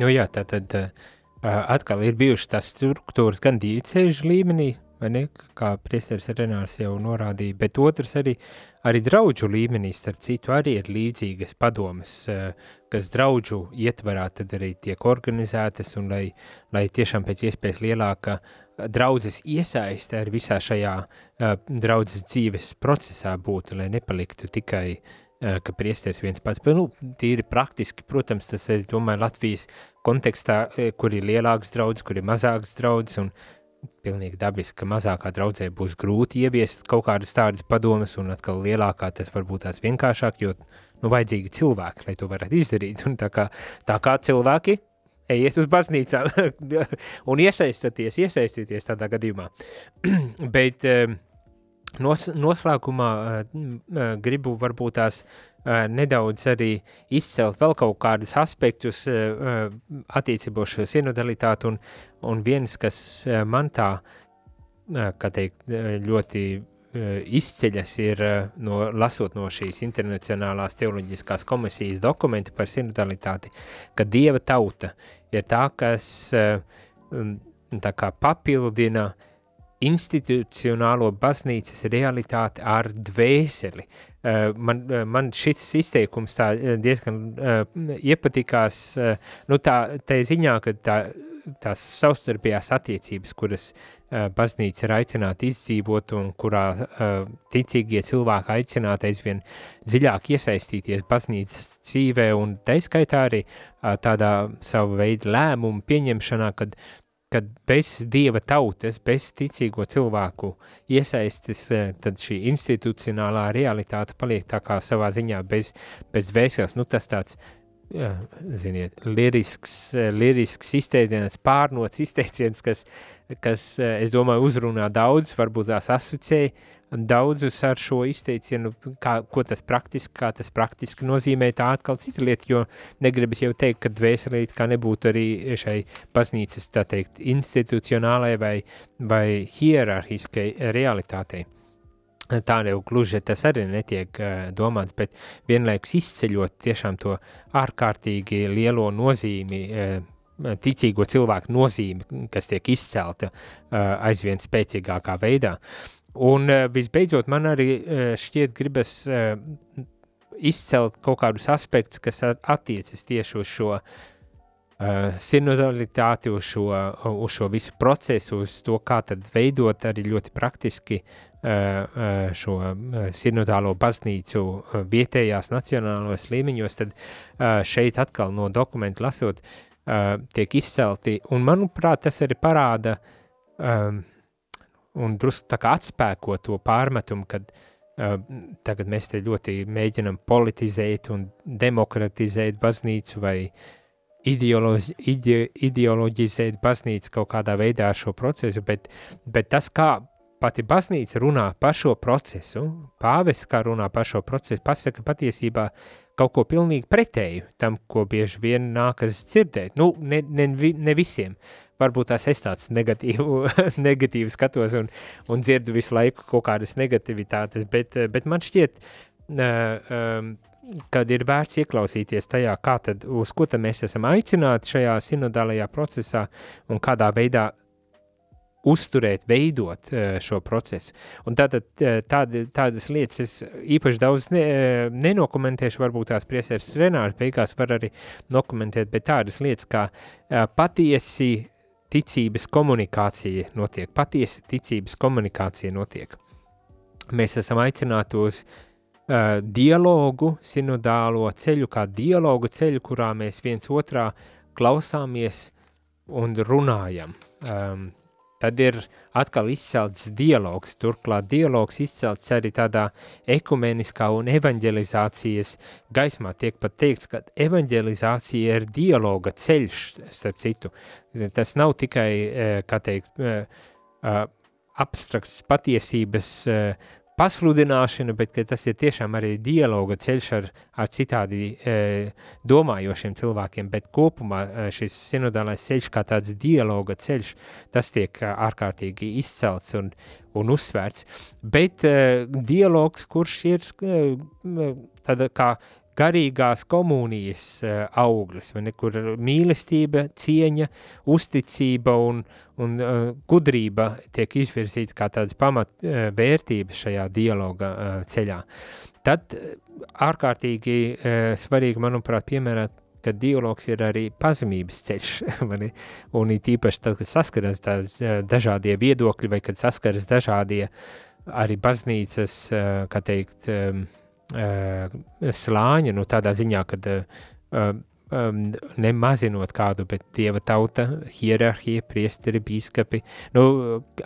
Nu jā, tā tad uh, atkal ir bijušas tās struktūras gan diecēžu līmenī, ne, kā priesteris Renārs jau norādīja, bet otrs arī, arī draudžu līmenī, starp citu, arī ir līdzīgas padomas, eh, kas draudžu ietvarā tad arī tiek organizētas un lai, lai tiešām pēc iespējas lielāka draudzes iesaiste ar visā šajā uh, draudzes dzīves procesā būtu, lai nepaliktu tikai uh, ka priesteris viens pats, bet, nu, tīri praktiski, protams, tas, es domāju, Latvijas kontekstā, kur ir lielāks draudzes, kur ir mazāks draudzes, un pilnīgi dabiski, ka mazākā draudzē būs grūti ieviest kaut kādas tādas padomas, un atkal lielākā tas varbūt tās vienkāršāk, jo, nu, vajadzīgi cilvēki, lai to varētu izdarīt, un tā kā, tā kā cilvēki, ejiet uz baznīcām un iesaistāties, iesaistīties tādā gadījumā. Bet eh, nos, noslēgumā eh, gribu varbūt tās nedaudz arī izcelt vēl kaut kādus aspektus attiecībā šo sinodalitāti, un, un viens, kas man tā, kā teikt, ļoti izceļas ir, no, lasot no šīs internacionālās teoloģiskās komisijas dokumenti par sinodalitāti, ka Dieva tauta ir tā, kas tā kā papildina institucionālo baznīcas realitāti ar dvēseli. Man, man šis izteikums tā diezgan iepatikās, nu tā, tā ziņā, ka tā, tās savstarpējās attiecības, kuras uh, baznīca ir aicināta izdzīvot un kurā uh, ticīgie cilvēki aicināti aizvien dziļāk iesaistīties baznīcas dzīvē un taiskaitā arī uh, tādā savu veidu lēmumu pieņemšanā, kad kad bez dieva tautas, bez ticīgo cilvēku iesaistis, eh, tad šī institucionālā realitāte paliek tā kā savā ziņā bez, bez vēsels, nu tas tāds, jā, ziniet, lirisks, eh, lirisks izteiciens, pārnots izteiciens, kas, kas, eh, es domāju, uzrunā daudz, varbūt tās asociēja, daudzus ar šo izteicienu, kā, ko tas praktiski, kā tas praktiski nozīmē, tā atkal cita lieta, jo negribas jau teikt, ka dvēselīt kā nebūtu arī šai baznīcas, tā teikt, institucionālai vai, vai hierarhiskai realitātei. Tā jau gluži tas arī netiek uh, domāts, bet vienlaikus izceļot tiešām to ārkārtīgi lielo nozīmi, uh, ticīgo cilvēku nozīmi, kas tiek izcelta uh, aizvien spēcīgākā veidā. Un uh, visbeidzot, man arī uh, šķiet gribas uh, izcelt kaut kādus aspektus, kas attiecas tieši uz šo uh, sinodalitāti, uz šo, uz šo visu procesu, uz to, kā tad veidot arī ļoti praktiski uh, uh, šo uh, sinodālo baznīcu uh, vietējās nacionālos līmeņos, tad uh, šeit atkal no dokumentu lasot, uh, tiek izcelti, un manuprāt, tas arī parāda um, un drusku tā kā atspēko to pārmetumu, kad uh, tagad mēs te ļoti mēģinam politizēt un demokratizēt baznīcu vai ideolozi, ide, ideoloģizēt baznīcu kaut kādā veidā šo procesu, bet, bet tas, kā pati baznīca runā par šo procesu, pāvis kā runā par šo procesu, pasaka patiesībā kaut ko pilnīgi pretēju tam, ko bieži vien nākas dzirdēt. Nu, ne, ne, ne visiem, varbūt tās es tāds negatīvu, negatīvu skatos un, un dzirdu visu laiku kaut kādas negativitātes, bet, bet man šķiet, uh, um, kad ir vērts ieklausīties tajā, tad, uz ko mēs esam aicināti šajā sinodālajā procesā un kādā veidā uzturēt, veidot šo procesu. Un tātad tāda, tādas lietas es īpaši daudz ne, nenokomentēšu, varbūt tās priesērs Renārs beigās var arī dokumentēt, bet tādas lietas kā patiesi ticības komunikācija notiek, patiesa ticības komunikācija notiek. Mēs esam aicināti uz uh, dialogu, sinodālo ceļu kā dialogu ceļu, kurā mēs viens otrā klausāmies un runājam. Um, tad ir atkal izcelts dialogs, turklāt dialogs izcelts arī tādā ekumeniskā un evanģelizācijas gaismā. Tiek pat teikts, ka evanģelizācija ir dialoga ceļš, starp citu. Tas nav tikai, kā teikt, abstrakts patiesības pasludināšana, bet tas ir tiešām arī dialoga ceļš ar, ar citādi e, domājošiem cilvēkiem, bet kopumā e, šis sinodālais ceļš kā tāds dialoga ceļš, tas tiek e, ārkārtīgi izcelts un, un uzsvērts, bet e, dialogs, kurš ir e, tāda kā garīgās komunijas uh, auglis, ne, kur mīlestība, cieņa, uzticība un, un uh, gudrība tiek izvirzīta kā tādas pamatvērtības uh, šajā dialoga uh, ceļā. Tad ārkārtīgi uh, svarīgi, manuprāt, piemērāt, ka dialogs ir arī pazemības ceļš, un it īpaši tad, kad saskaras dažādie viedokļi vai kad saskaras dažādie arī baznīcas, kā teikt, um, slāņa, nu tādā ziņā, ka um, nemazinot kādu, bet dieva tauta, hierarhija, priesteri, bīskapi. Nu,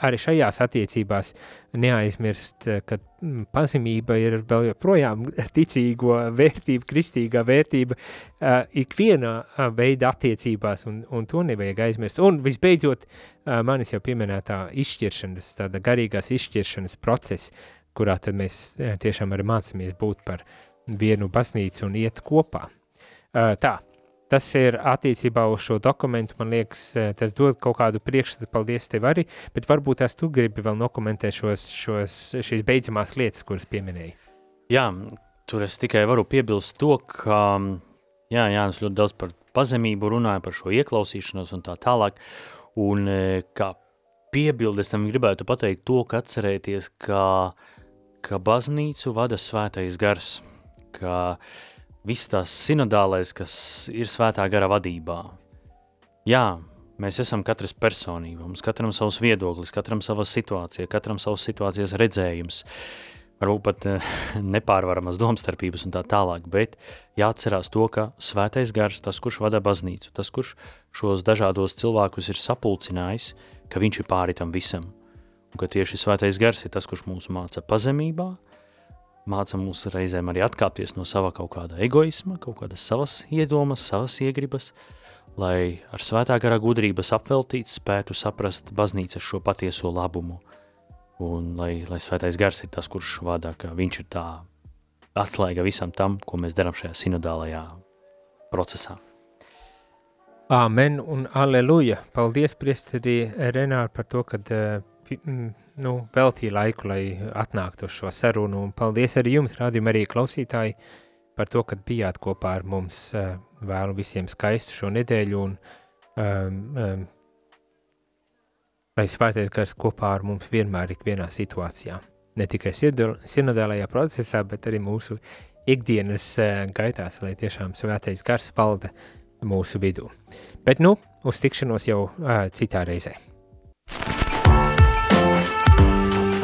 arī šajās attiecībās neaizmirst, ka mm, pazemība ir vēl joprojām ticīgo vērtība, kristīgā vērtība uh, ikvienā veida attiecībās, un, un to nevajag aizmirst. Un visbeidzot, uh, manis jau pieminētā izšķiršanas, tāda garīgās izšķiršanas process, kurā tad mēs tiešām arī mācāmies būt par vienu baznīcu un iet kopā. Tā, tas ir attiecībā uz šo dokumentu, man liekas, tas dod kaut kādu priekšstatu, paldies tev arī, bet varbūt tās tu gribi vēl nokomentēt šos, šos, šīs beidzamās lietas, kuras pieminēji. Jā, tur es tikai varu piebilst to, ka jā, Jānis ļoti daudz par pazemību runāja, par šo ieklausīšanos un tā tālāk, un kā piebildes tam gribētu pateikt to, ka atcerēties, ka uh, ka baznīcu vada svētais gars, ka viss tās sinodālais, kas ir svētā gara vadībā. Jā, mēs esam katrs personība, mums katram savs viedoklis, katram sava situācija, katram savs situācijas redzējums, varbūt pat eh, nepārvaramas domstarpības un tā tālāk, bet jāatcerās to, ka svētais gars, tas, kurš vada baznīcu, tas, kurš šos dažādos cilvēkus ir sapulcinājis, ka viņš ir pāri tam visam – un ka tieši svētais gars ir tas, kurš mūs māca pazemībā, māca mūs reizēm arī atkāpties no sava kaut kāda egoisma, kaut kādas savas iedomas, savas iegribas, lai ar svētā gara gudrības apveltīts spētu saprast baznīcas šo patieso labumu, un lai, lai svētais gars ir tas, kurš vada, ka viņš ir tā atslēga visam tam, ko mēs darām šajā sinodālajā procesā. Āmen un aleluja! Paldies, priesteri Renāri, par to, kad uh, nu, veltīja laiku, lai atnāktu uz šo sarunu. Un paldies arī jums, rādījumi arī klausītāji, par to, ka bijāt kopā ar mums. Eh, vēlu visiem skaistu šo nedēļu un um, um, lai svētais gars kopā ar mums vienmēr ikvienā situācijā. Ne tikai sinodālajā procesā, bet arī mūsu ikdienas uh, gaitās, lai tiešām svētais gars valda mūsu vidū. Bet nu, uz tikšanos jau uh, citā reizē.